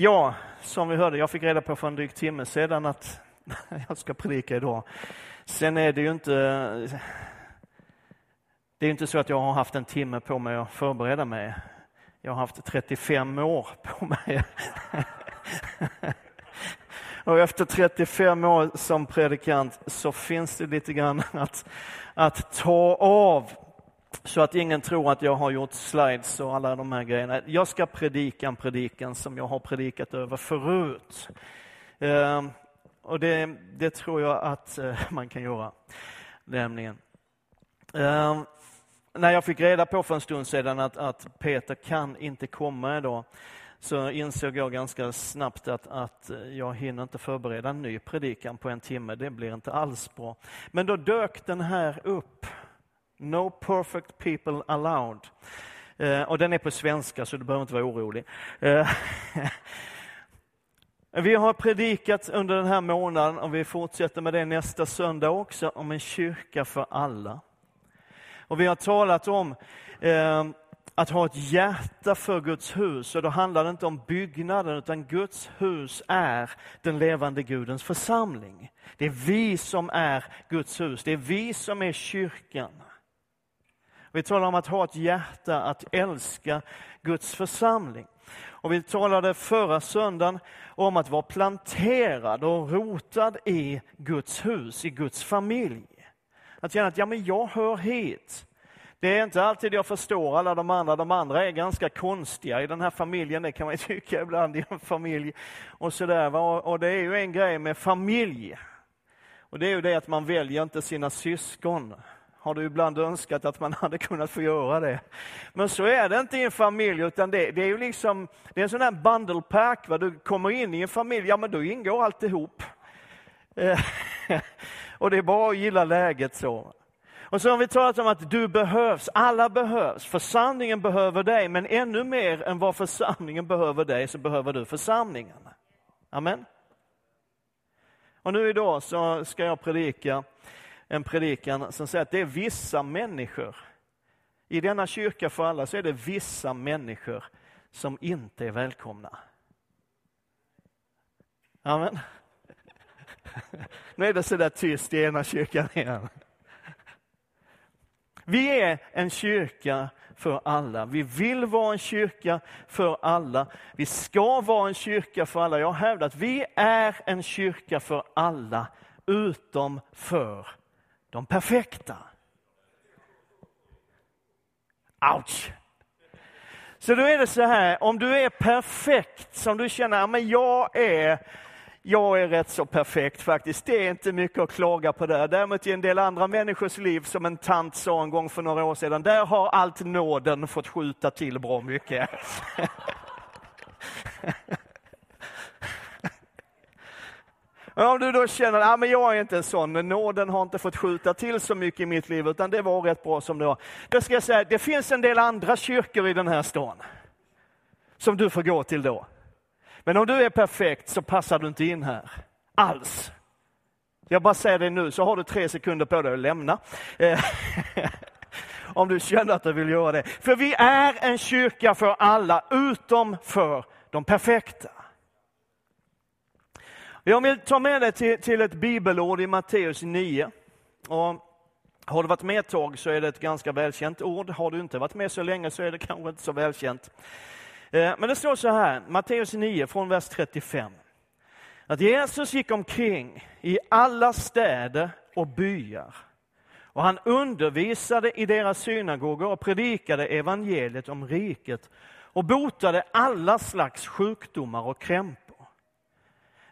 Ja, som vi hörde, jag fick reda på för en dryg timme sedan att jag ska predika idag. Sen är det ju inte det är inte så att jag har haft en timme på mig att förbereda mig. Jag har haft 35 år på mig. Och efter 35 år som predikant så finns det lite grann att, att ta av så att ingen tror att jag har gjort slides och alla de här grejerna. Jag ska predika en predikan som jag har predikat över förut. Ehm, och det, det tror jag att eh, man kan göra, nämligen. Ehm, när jag fick reda på för en stund sedan att, att Peter kan inte komma idag så insåg jag ganska snabbt att, att jag hinner inte förbereda en ny predikan på en timme. Det blir inte alls bra. Men då dök den här upp. No perfect people allowed. Eh, och den är på svenska så du behöver inte vara orolig. Eh, vi har predikat under den här månaden och vi fortsätter med det nästa söndag också om en kyrka för alla. Och vi har talat om eh, att ha ett hjärta för Guds hus. Och då handlar det inte om byggnaden, utan Guds hus är den levande Gudens församling. Det är vi som är Guds hus, det är vi som är kyrkan. Vi talar om att ha ett hjärta att älska Guds församling. Och vi talade förra söndagen om att vara planterad och rotad i Guds hus, i Guds familj. Att känna att ja, men jag hör hit. Det är inte alltid jag förstår alla de andra. De andra är ganska konstiga i den här familjen, det kan man tycka ibland i en familj. Och, sådär, och det är ju en grej med familj. Och det är ju det att man väljer inte sina syskon. Har du ibland önskat att man hade kunnat få göra det. Men så är det inte i en familj, utan det, det är ju liksom, det är en sån här bundle pack. Va? Du kommer in i en familj, ja men då ingår alltihop. Eh, och det är bara att gilla läget så. Och så har vi talat om att du behövs, alla behövs. Församlingen behöver dig, men ännu mer än vad församlingen behöver dig så behöver du församlingen. Amen. Och nu idag så ska jag predika en predikan som säger att det är vissa människor, i denna kyrka för alla så är det vissa människor som inte är välkomna. Amen. Nu är det sådär tyst i ena kyrkan igen. Vi är en kyrka för alla. Vi vill vara en kyrka för alla. Vi ska vara en kyrka för alla. Jag hävdar att vi är en kyrka för alla, utom för de perfekta. Ouch! Så då är det så här, om du är perfekt, som du känner, men jag är jag är rätt så perfekt faktiskt. Det är inte mycket att klaga på där. Däremot i en del andra människors liv, som en tant sa en gång för några år sedan, där har allt nåden fått skjuta till bra mycket. Om du då känner att ah, jag är inte en sån, nåden har inte fått skjuta till så mycket i mitt liv, utan det var rätt bra som det var. Då ska jag säga, det finns en del andra kyrkor i den här stan som du får gå till då. Men om du är perfekt så passar du inte in här alls. Jag bara säger det nu, så har du tre sekunder på dig att lämna. Eh, om du känner att du vill göra det. För vi är en kyrka för alla, utom för de perfekta. Jag vill ta med dig till, till ett bibelord i Matteus 9. Och har du varit med ett tag så är det ett ganska välkänt ord. Har du inte varit med så länge så är det kanske inte så välkänt. Eh, men det står så här, Matteus 9 från vers 35. Att Jesus gick omkring i alla städer och byar. Och han undervisade i deras synagogor och predikade evangeliet om riket och botade alla slags sjukdomar och krämpor.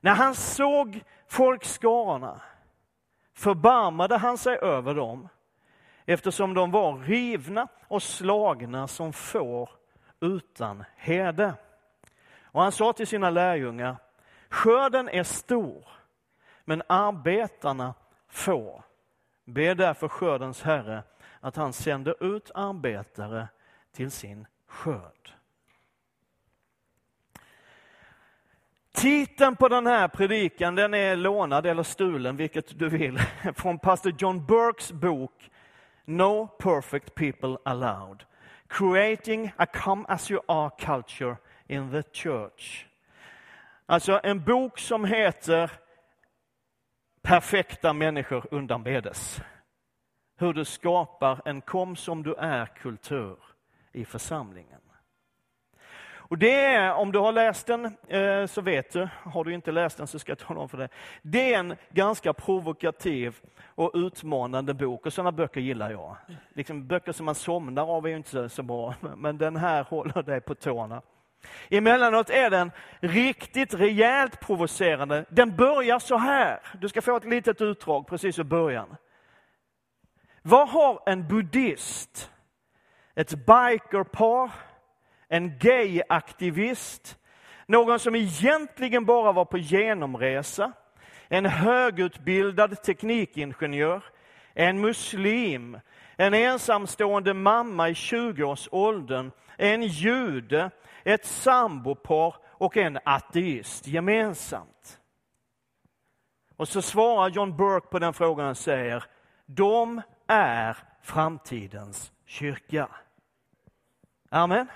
När han såg folkskarorna förbarmade han sig över dem eftersom de var rivna och slagna som får utan herde. Och han sa till sina lärjungar, skörden är stor, men arbetarna få. Be därför skördens Herre att han sänder ut arbetare till sin skörd. Titeln på den här predikan den är lånad eller stulen, vilket du vill, från pastor John Burkes bok No Perfect People Allowed creating a come as you are culture in the church. Alltså en bok som heter Perfekta människor undanbedes. Hur du skapar en kom som du är-kultur i församlingen. Och det är, om du har läst den eh, så vet du, har du inte läst den så ska jag tala om för dig. Det är en ganska provokativ och utmanande bok och sådana böcker gillar jag. Liksom, böcker som man somnar av är ju inte så bra, men den här håller dig på tårna. Emellanåt är den riktigt rejält provocerande. Den börjar så här. Du ska få ett litet utdrag precis i början. Vad har en buddhist, ett bikerpar, en gayaktivist, någon som egentligen bara var på genomresa, en högutbildad teknikingenjör, en muslim, en ensamstående mamma i 20-årsåldern, en jude, ett sambopar och en ateist gemensamt. Och så svarar John Burke på den frågan och säger, de är framtidens kyrka. Amen.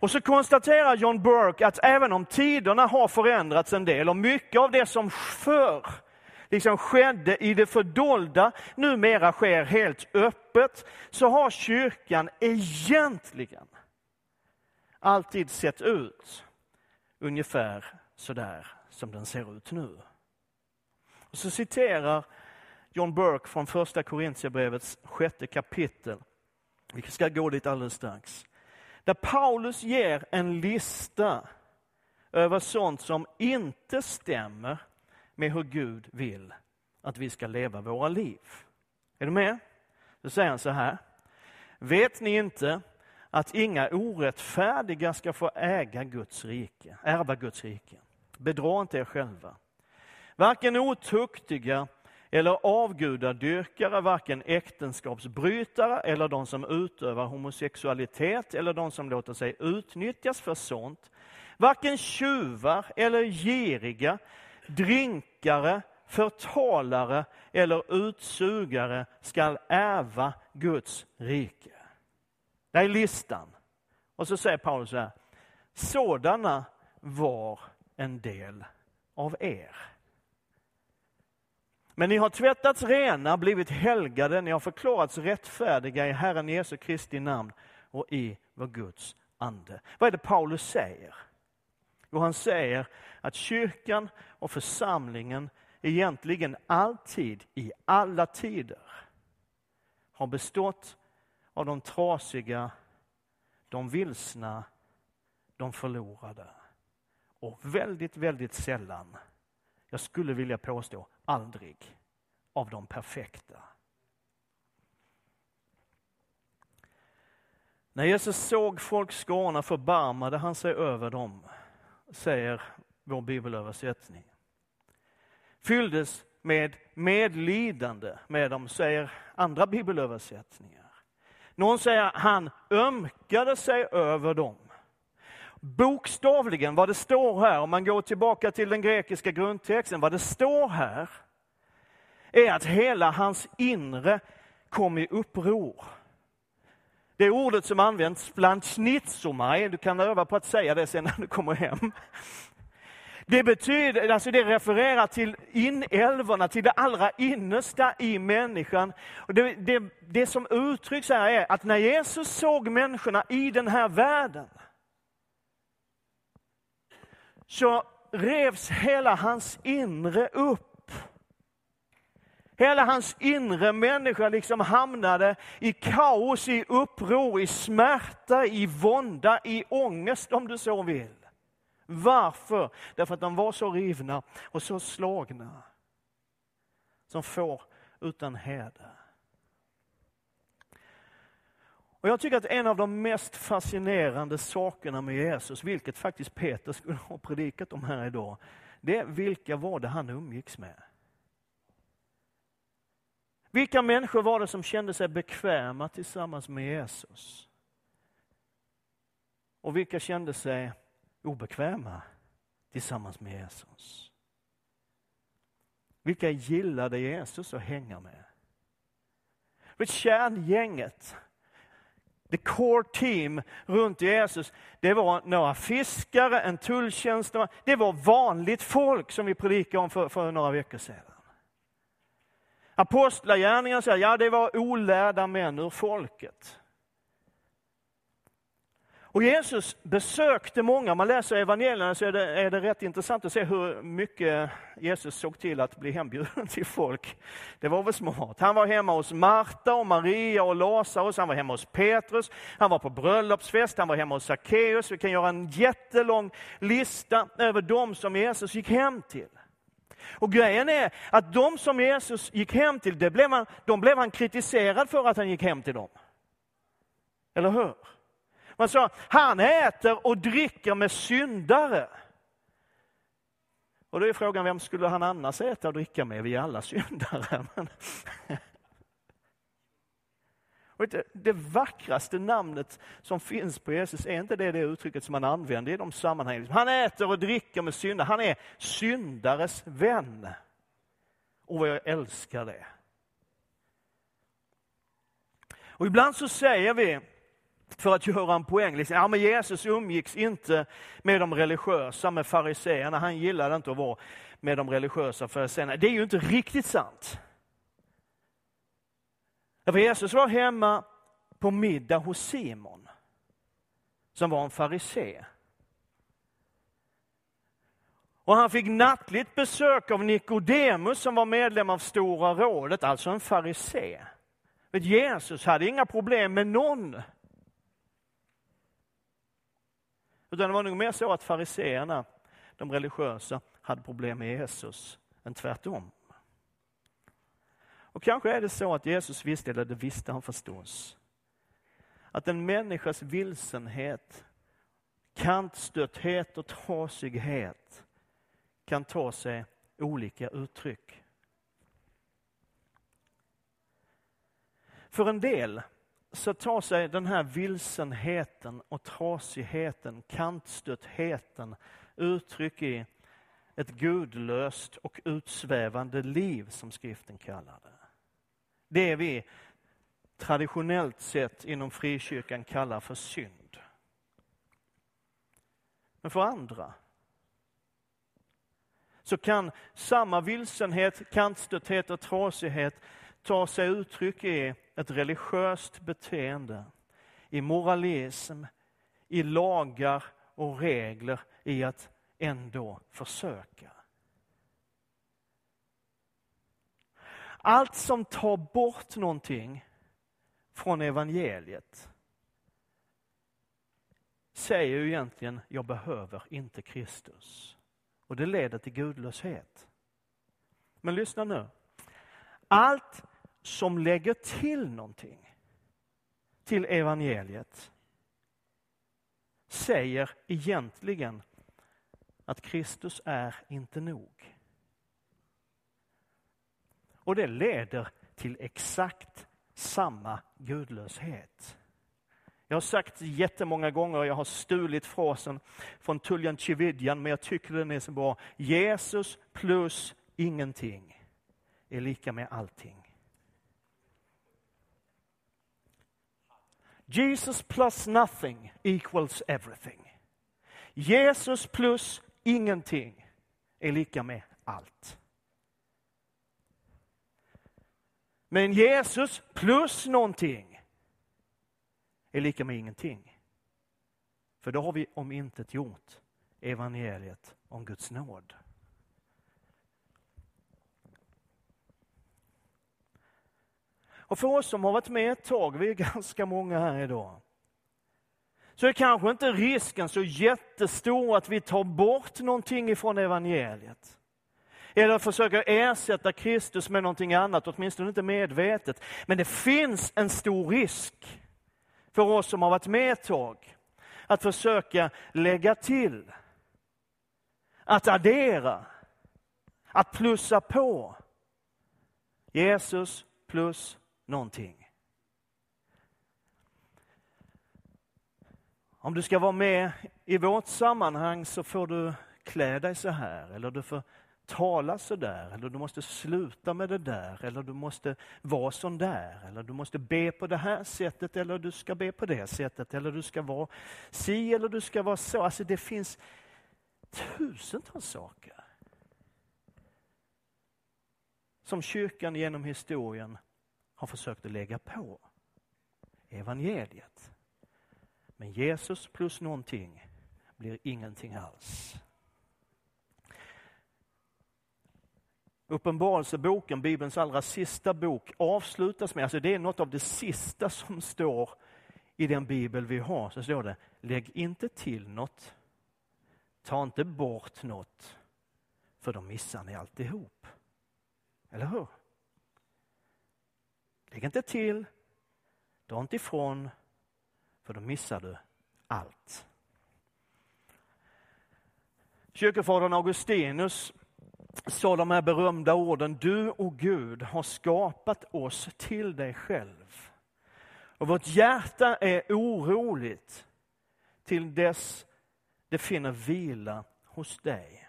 Och så konstaterar John Burke att även om tiderna har förändrats en del och mycket av det som förr liksom skedde i det fördolda numera sker helt öppet, så har kyrkan egentligen alltid sett ut ungefär sådär som den ser ut nu. Och så citerar John Burke från första Korintierbrevets sjätte kapitel. Vi ska gå dit alldeles strax. Där Paulus ger en lista över sånt som inte stämmer med hur Gud vill att vi ska leva våra liv. Är du med? Då säger han så här. Vet ni inte att inga orättfärdiga ska få äga Guds rike, ärva Guds rike? Bedra inte er själva. Varken otuktiga eller avgudadyrkare, varken äktenskapsbrytare eller de som utövar homosexualitet eller de som låter sig utnyttjas för sånt, varken tjuvar eller giriga, drinkare, förtalare eller utsugare skall ärva Guds rike. Det är listan. Och så säger Paulus så här, sådana var en del av er. Men ni har tvättats rena, blivit helgade, ni har förklarats rättfärdiga i Herren Jesu Kristi namn och i vår Guds ande. Vad är det Paulus säger? Jo, han säger att kyrkan och församlingen egentligen alltid, i alla tider, har bestått av de trasiga, de vilsna, de förlorade. Och väldigt, väldigt sällan, jag skulle vilja påstå aldrig, av de perfekta. När Jesus såg folkskarorna förbarmade han sig över dem, säger vår bibelöversättning. Fylldes med medlidande med dem, säger andra bibelöversättningar. Någon säger han ömkade sig över dem. Bokstavligen, vad det står här, om man går tillbaka till den grekiska grundtexten, vad det står här är att hela hans inre kom i uppror. Det ordet som används, bland schnitzomaj, du kan öva på att säga det sen när du kommer hem. Det betyder, alltså det refererar till inälvorna, till det allra innersta i människan. Och det, det, det som uttrycks här är att när Jesus såg människorna i den här världen, så revs hela hans inre upp. Hela hans inre människa liksom hamnade i kaos, i uppror, i smärta, i vånda, i ångest om du så vill. Varför? Därför att de var så rivna och så slagna. Som får utan heder. Och Jag tycker att en av de mest fascinerande sakerna med Jesus, vilket faktiskt Peter skulle ha predikat om här idag, det är vilka var det han umgicks med? Vilka människor var det som kände sig bekväma tillsammans med Jesus? Och vilka kände sig obekväma tillsammans med Jesus? Vilka gillade Jesus att hänga med? Kärngänget the core team runt Jesus, det var några fiskare, en tulltjänsteman, det var vanligt folk som vi predikade om för, för några veckor sedan. Apostlagärningarna säger, ja det var olärda män ur folket. Och Jesus besökte många, om man läser evangelierna så är det, är det rätt intressant att se hur mycket Jesus såg till att bli hembjuden till folk. Det var väl smart. Han var hemma hos Marta och Maria och Lazarus, han var hemma hos Petrus, han var på bröllopsfest, han var hemma hos Sackeus. Vi kan göra en jättelång lista över dem som Jesus gick hem till. Och grejen är att de som Jesus gick hem till, det blev han, de blev han kritiserad för att han gick hem till dem. Eller hur? Man sa, han äter och dricker med syndare. Och då är frågan, vem skulle han annars äta och dricka med? Vi är alla syndare. Och det vackraste namnet som finns på Jesus är inte det, det uttrycket som man använder i de sammanhangen. Han äter och dricker med syndare. Han är syndares vän. Och vad jag älskar det. Och ibland så säger vi, för att göra en poäng. Liksom, ja, men Jesus umgicks inte med de religiösa, med fariseerna. Han gillade inte att vara med de religiösa fariseerna. Det är ju inte riktigt sant. För Jesus var hemma på middag hos Simon, som var en farisé. Och han fick nattligt besök av Nikodemus som var medlem av Stora rådet, alltså en farisé. Jesus hade inga problem med någon Utan det var nog mer så att fariseerna, de religiösa, hade problem med Jesus än tvärtom. Och kanske är det så att Jesus visste, eller det visste han förstås, att en människas vilsenhet, kantstötthet och trasighet kan ta sig olika uttryck. För en del så tar sig den här vilsenheten och trasigheten, kantstöttheten uttryck i ett gudlöst och utsvävande liv som skriften kallar det. Det vi traditionellt sett inom frikyrkan kallar för synd. Men för andra så kan samma vilsenhet, kantstötthet och trasighet ta sig uttryck i ett religiöst beteende, i moralism, i lagar och regler, i att ändå försöka. Allt som tar bort någonting från evangeliet säger ju egentligen, jag behöver inte Kristus. Och det leder till gudlöshet. Men lyssna nu. Allt som lägger till någonting till evangeliet säger egentligen att Kristus är inte nog. Och det leder till exakt samma gudlöshet. Jag har sagt jättemånga gånger, jag har stulit frasen från Tuljan Chividjan, men jag tycker den är så bra. Jesus plus ingenting är lika med allting. Jesus plus nothing equals everything. Jesus plus ingenting är lika med allt. Men Jesus plus någonting är lika med ingenting. För då har vi om intet gjort evangeliet om Guds nåd. Och för oss som har varit med ett tag, vi är ganska många här idag, så är kanske inte risken så jättestor att vi tar bort någonting ifrån evangeliet. Eller försöker ersätta Kristus med någonting annat, åtminstone inte medvetet. Men det finns en stor risk för oss som har varit med ett tag, att försöka lägga till, att addera, att plussa på. Jesus plus någonting. Om du ska vara med i vårt sammanhang så får du klä dig så här eller du får tala så där, eller du måste sluta med det där, eller du måste vara sån där, eller du måste be på det här sättet, eller du ska be på det sättet, eller du ska vara si, eller du ska vara så. Alltså det finns tusentals saker som kyrkan genom historien har försökt att lägga på evangeliet. Men Jesus plus någonting blir ingenting alls. Uppenbarelseboken, Bibelns allra sista bok, avslutas med, alltså det är något av det sista som står i den bibel vi har, så står det, lägg inte till något, ta inte bort något, för då missar ni alltihop. Eller hur? Lägg inte till, dra inte ifrån, för då missar du allt. Kyrkofadern Augustinus sa de här berömda orden, du och Gud har skapat oss till dig själv. Och vårt hjärta är oroligt till dess det finner vila hos dig.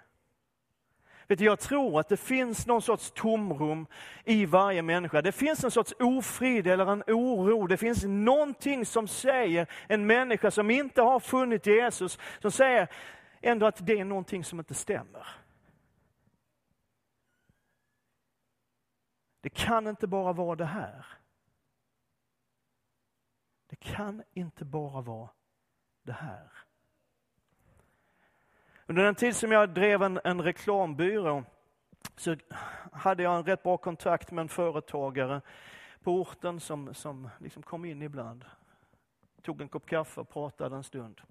Vet du, jag tror att det finns någon sorts tomrum i varje människa. Det finns en sorts ofrid eller en oro. Det finns någonting som säger en människa som inte har funnit Jesus, som säger ändå att det är någonting som inte stämmer. Det kan inte bara vara det här. Det kan inte bara vara det här. Under den tid som jag drev en, en reklambyrå så hade jag en rätt bra kontakt med en företagare på orten som, som liksom kom in ibland. Tog en kopp kaffe och pratade en stund.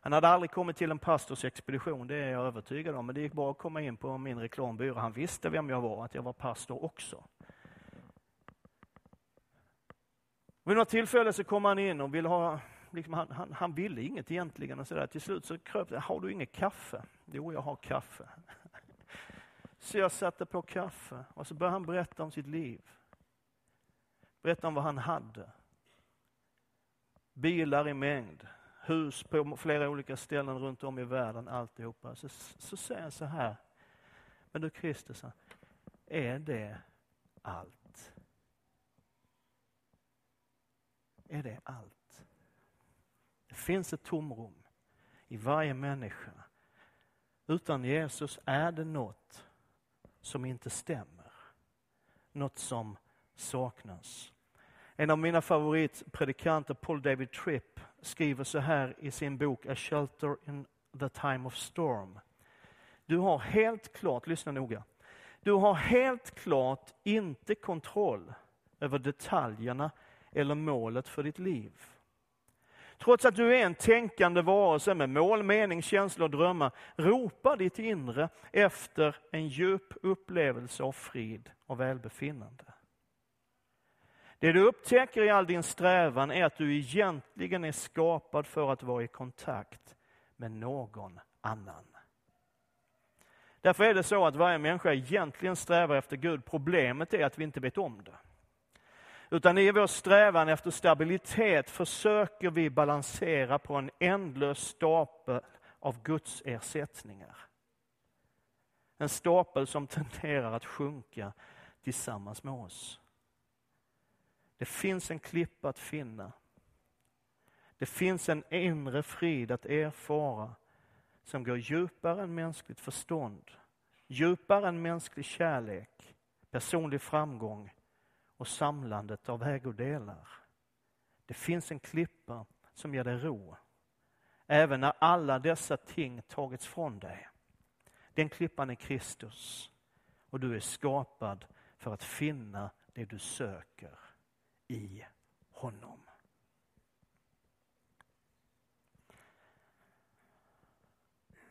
Han hade aldrig kommit till en pastorsexpedition, det är jag övertygad om, men det gick bra att komma in på min reklambyrå. Han visste vem jag var, att jag var pastor också. Vid något tillfälle så kom han in och ville ha, liksom, han, han, han ville inget egentligen. Och så där. Till slut så kröp det, har du inget kaffe? Jo, jag har kaffe. Så jag satte på kaffe och så började han berätta om sitt liv. Berätta om vad han hade. Bilar i mängd, hus på flera olika ställen runt om i världen, alltihopa. Så, så säger han så här, men du Kristus, är det allt? är det allt. Det finns ett tomrum i varje människa. Utan Jesus är det något som inte stämmer. Något som saknas. En av mina favoritpredikanter, Paul David Tripp, skriver så här i sin bok A Shelter in the Time of Storm. Du har helt klart, lyssna noga, du har helt klart inte kontroll över detaljerna eller målet för ditt liv. Trots att du är en tänkande varelse med mål, mening, känslor och drömmar ropar ditt inre efter en djup upplevelse av frid och välbefinnande. Det du upptäcker i all din strävan är att du egentligen är skapad för att vara i kontakt med någon annan. Därför är det så att varje människa egentligen strävar efter Gud. Problemet är att vi inte vet om det. Utan i vår strävan efter stabilitet försöker vi balansera på en ändlös stapel av Guds ersättningar. En stapel som tenderar att sjunka tillsammans med oss. Det finns en klippa att finna. Det finns en inre frid att erfara som går djupare än mänskligt förstånd, djupare än mänsklig kärlek, personlig framgång och samlandet av ägodelar. Det finns en klippa som ger dig ro, även när alla dessa ting tagits från dig. Den klippan är Kristus och du är skapad för att finna det du söker i honom.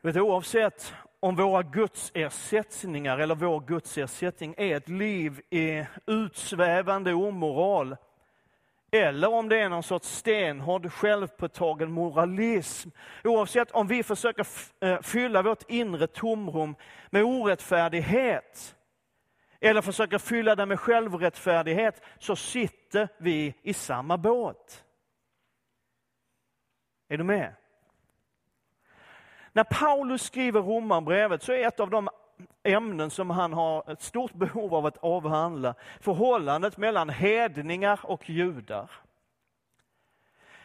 Vet du, oavsett om våra gudsersättningar eller vår gudsersättning är ett liv i utsvävande omoral eller om det är någon sorts stenhård självpåtagen moralism. Oavsett om vi försöker eh, fylla vårt inre tomrum med orättfärdighet eller försöker fylla det med självrättfärdighet så sitter vi i samma båt. Är du med? När Paulus skriver Romarbrevet så är ett av de ämnen som han har ett stort behov av att avhandla. Förhållandet mellan hedningar och judar.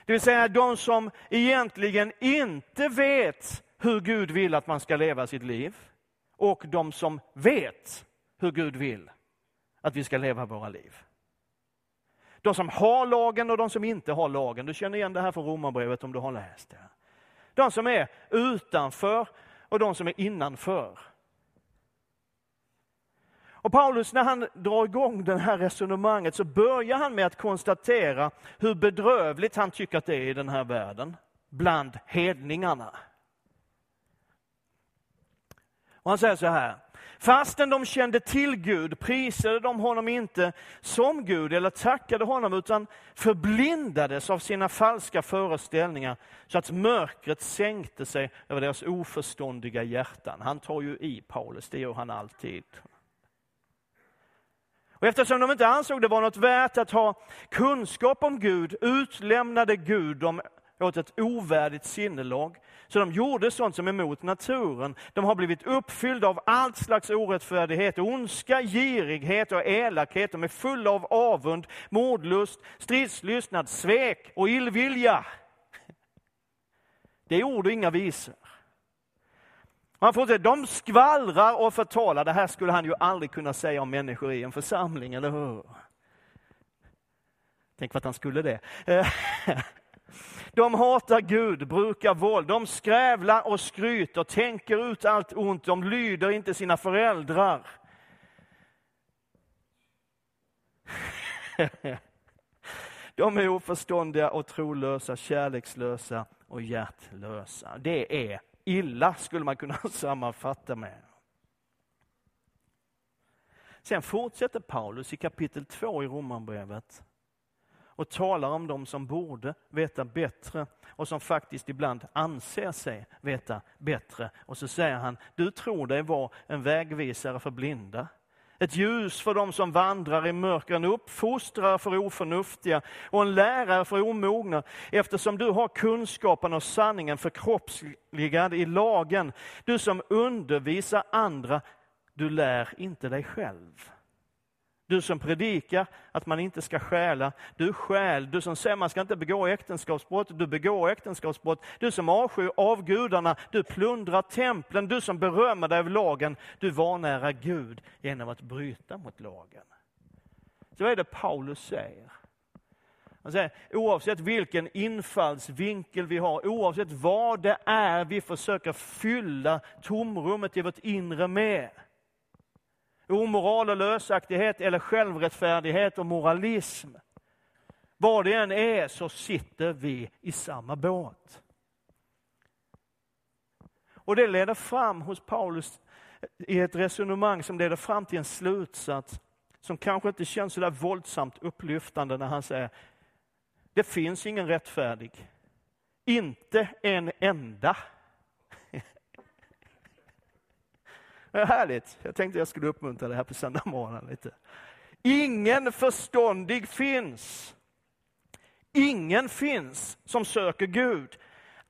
Det vill säga de som egentligen inte vet hur Gud vill att man ska leva sitt liv och de som vet hur Gud vill att vi ska leva våra liv. De som har lagen och de som inte har lagen. Du känner igen det här från Romarbrevet om du har läst det. De som är utanför och de som är innanför. Och Paulus, när han drar igång det här resonemanget så börjar han med att konstatera hur bedrövligt han tycker att det är i den här världen, bland hedningarna. Och han säger så här, Fastän de kände till Gud prisade de honom inte som Gud eller tackade honom utan förblindades av sina falska föreställningar så att mörkret sänkte sig över deras oförståndiga hjärtan. Han tar ju i Paulus, det gör han alltid. Och eftersom de inte ansåg det vara något värt att ha kunskap om Gud utlämnade Gud dem åt ett ovärdigt sinnelag. Så de gjorde sånt som är emot naturen. De har blivit uppfyllda av allt slags orättfärdighet, ondska, girighet och elakhet. De är fulla av avund, mordlust, stridslystnad, svek och illvilja. Det är ord och inga visor. Man får säga, de skvallrar och förtalar. Det här skulle han ju aldrig kunna säga om människor i en församling, eller hur? Tänk vad han skulle det. De hatar Gud, brukar våld, de skrävlar och skryter, tänker ut allt ont, de lyder inte sina föräldrar. De är oförståndiga och trolösa, kärlekslösa och hjärtlösa. Det är illa, skulle man kunna sammanfatta med. Sen fortsätter Paulus i kapitel 2 i Romarbrevet och talar om dem som borde veta bättre och som faktiskt ibland anser sig veta bättre. Och så säger han, du tror dig vara en vägvisare för blinda. Ett ljus för dem som vandrar i mörker, en uppfostrare för oförnuftiga och en lärare för omogna. Eftersom du har kunskapen och sanningen förkroppsligad i lagen. Du som undervisar andra, du lär inte dig själv. Du som predikar att man inte ska stjäla, du stjäl. Du som säger man ska inte begå äktenskapsbrott, du begår äktenskapsbrott. Du som avskyr avgudarna, du plundrar templen. Du som berömmer dig av lagen, du vanärar Gud genom att bryta mot lagen. Så vad är det Paulus säger? Han säger, oavsett vilken infallsvinkel vi har, oavsett vad det är vi försöker fylla tomrummet i vårt inre med, omoral och lösaktighet eller självrättfärdighet och moralism. Vad det än är så sitter vi i samma båt. Och det leder fram hos Paulus i ett resonemang som leder fram till en slutsats som kanske inte känns så där våldsamt upplyftande när han säger det finns ingen rättfärdig. Inte en enda. Härligt. Jag tänkte jag skulle uppmuntra det här på söndag morgon lite. Ingen förståndig finns. Ingen finns som söker Gud.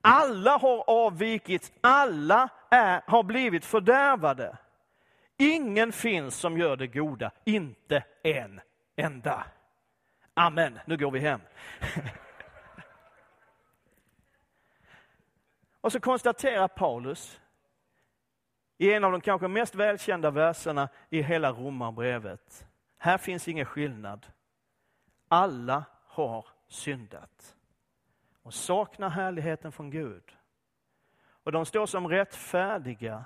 Alla har avvikit, alla är, har blivit fördärvade. Ingen finns som gör det goda, inte en enda. Amen, nu går vi hem. Och så konstaterar Paulus i en av de kanske mest välkända verserna i hela Romarbrevet. Här finns ingen skillnad. Alla har syndat och saknar härligheten från Gud. Och de står som rättfärdiga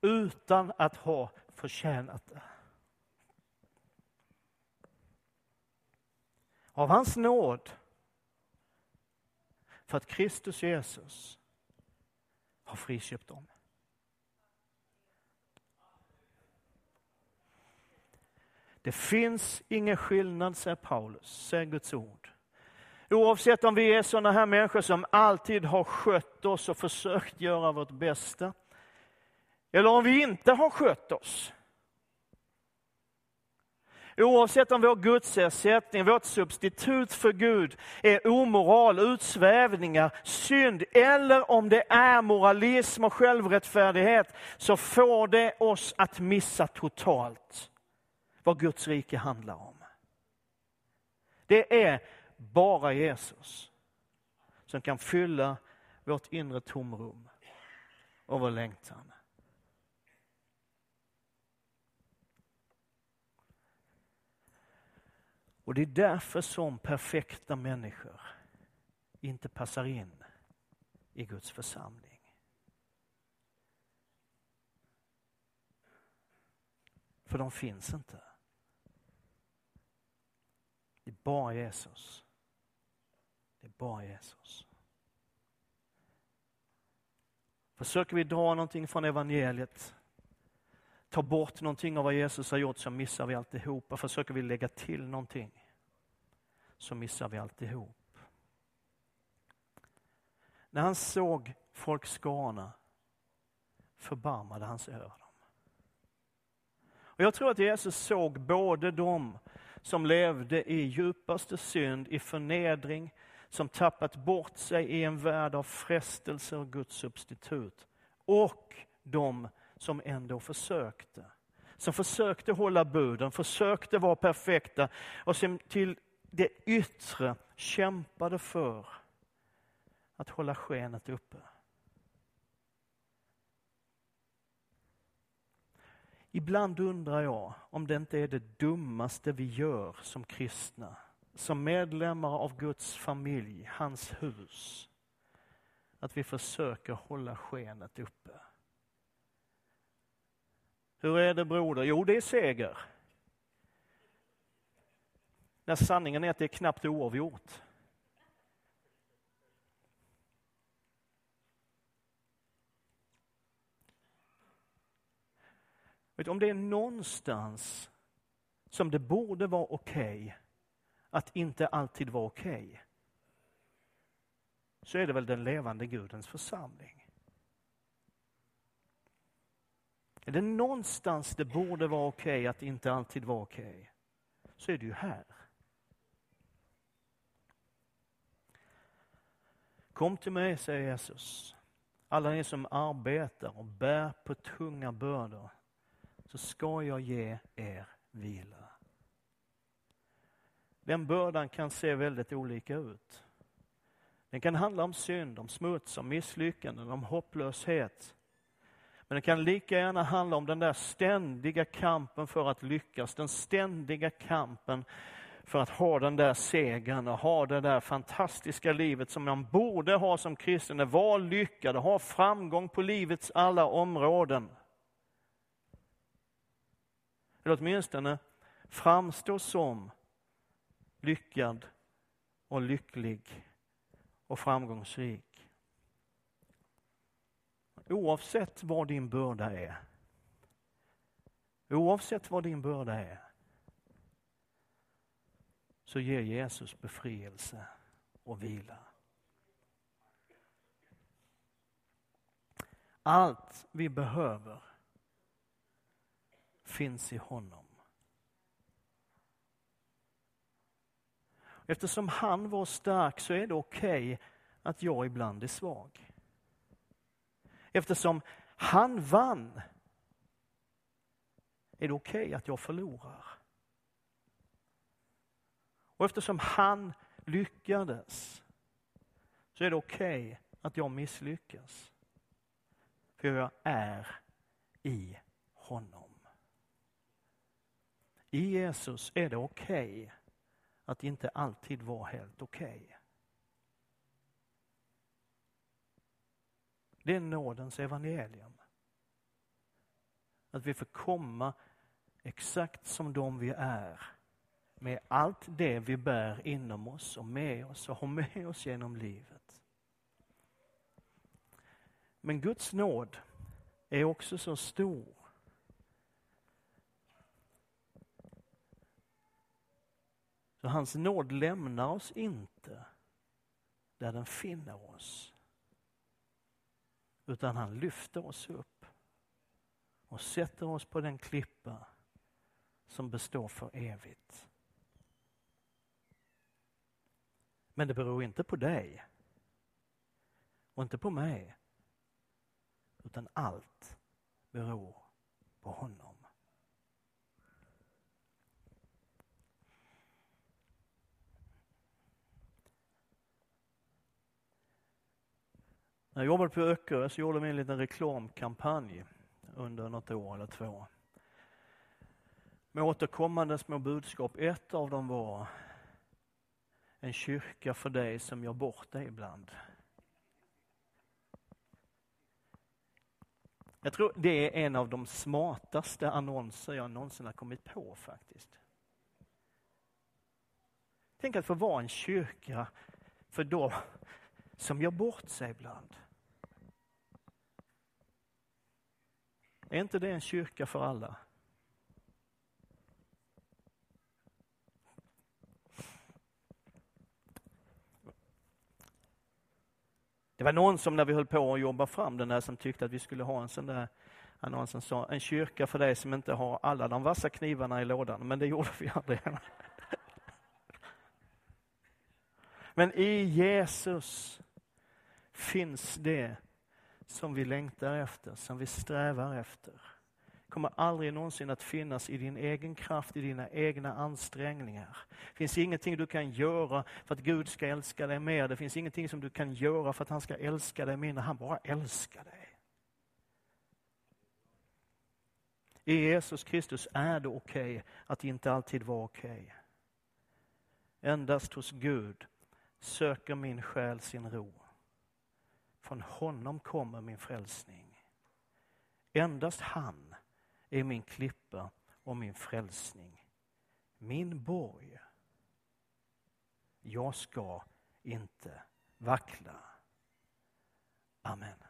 utan att ha förtjänat det. Av hans nåd för att Kristus Jesus har friköpt dem. Det finns ingen skillnad, säger Paulus, säger Guds ord. Oavsett om vi är sådana här människor som alltid har skött oss och försökt göra vårt bästa, eller om vi inte har skött oss. Oavsett om vår gudsersättning, vårt substitut för Gud är omoral, utsvävningar, synd eller om det är moralism och självrättfärdighet så får det oss att missa totalt vad Guds rike handlar om. Det är bara Jesus som kan fylla vårt inre tomrum och vår längtan. Och det är därför som perfekta människor inte passar in i Guds församling. För de finns inte. Det är bara Jesus. Det är bara Jesus. Försöker vi dra någonting från evangeliet, ta bort någonting av vad Jesus har gjort så missar vi alltihopa. Försöker vi lägga till någonting så missar vi alltihop. När han såg folkskarorna förbarmade han sig över dem. Och jag tror att Jesus såg både dem som levde i djupaste synd, i förnedring, som tappat bort sig i en värld av frestelser och Guds substitut. Och de som ändå försökte. Som försökte hålla buden, försökte vara perfekta och som till det yttre kämpade för att hålla skenet uppe. Ibland undrar jag om det inte är det dummaste vi gör som kristna, som medlemmar av Guds familj, hans hus. Att vi försöker hålla skenet uppe. Hur är det broder? Jo, det är seger. När sanningen är att det är knappt oavgjort. Om det är någonstans som det borde vara okej okay, att inte alltid vara okej, okay, så är det väl den levande Gudens församling. Är det någonstans det borde vara okej okay att inte alltid vara okej, så är det ju här. Kom till mig, säger Jesus, alla ni som arbetar och bär på tunga bördor så ska jag ge er vila. Den bördan kan se väldigt olika ut. Den kan handla om synd, om smuts, om misslyckanden, om hopplöshet. Men det kan lika gärna handla om den där ständiga kampen för att lyckas, den ständiga kampen för att ha den där segern och ha det där fantastiska livet som man borde ha som kristen, vara lyckad och ha framgång på livets alla områden eller åtminstone framstå som lyckad och lycklig och framgångsrik. Oavsett vad din börda är, oavsett vad din börda är, så ger Jesus befrielse och vila. Allt vi behöver finns i honom. Eftersom han var stark så är det okej okay att jag ibland är svag. Eftersom han vann är det okej okay att jag förlorar. Och eftersom han lyckades så är det okej okay att jag misslyckas. För jag är i honom. I Jesus är det okej okay att inte alltid vara helt okej. Okay. Det är nådens evangelium. Att vi får komma exakt som de vi är med allt det vi bär inom oss och med oss och har med oss genom livet. Men Guds nåd är också så stor Så hans nåd lämnar oss inte där den finner oss. Utan han lyfter oss upp och sätter oss på den klippa som består för evigt. Men det beror inte på dig och inte på mig, utan allt beror på honom. När jag jobbade på Öckerö så gjorde vi en liten reklamkampanj under något år eller två. Med återkommande små budskap. Ett av dem var en kyrka för dig som gör bort dig ibland. Jag tror det är en av de smartaste annonser jag någonsin har kommit på faktiskt. Tänk att få vara en kyrka för dem som gör bort sig ibland. Är inte det en kyrka för alla? Det var någon som när vi höll på att jobba fram den där som tyckte att vi skulle ha en sån där annons som sa en kyrka för dig som inte har alla de vassa knivarna i lådan, men det gjorde vi aldrig. Men i Jesus finns det som vi längtar efter, som vi strävar efter kommer aldrig någonsin att finnas i din egen kraft, i dina egna ansträngningar. Det finns ingenting du kan göra för att Gud ska älska dig mer. Det finns ingenting som du kan göra för att han ska älska dig mindre. Han bara älskar dig. I Jesus Kristus är det okej okay att inte alltid vara okej. Okay. Endast hos Gud söker min själ sin ro. Från honom kommer min frälsning. Endast han är min klippa och min frälsning. Min borg. Jag ska inte vackla. Amen.